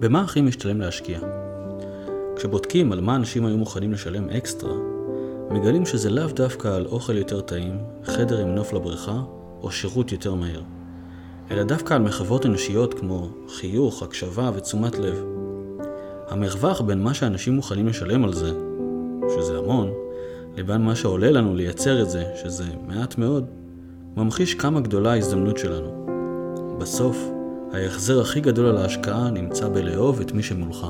במה הכי משתלם להשקיע? כשבודקים על מה אנשים היו מוכנים לשלם אקסטרה, מגלים שזה לאו דווקא על אוכל יותר טעים, חדר עם נוף לבריכה, או שירות יותר מהיר, אלא דווקא על מחוות אנושיות כמו חיוך, הקשבה ותשומת לב. המרווח בין מה שאנשים מוכנים לשלם על זה, שזה המון, לבין מה שעולה לנו לייצר את זה, שזה מעט מאוד, ממחיש כמה גדולה ההזדמנות שלנו. בסוף, ההחזר הכי גדול על ההשקעה נמצא בלאהוב את מי שמולך.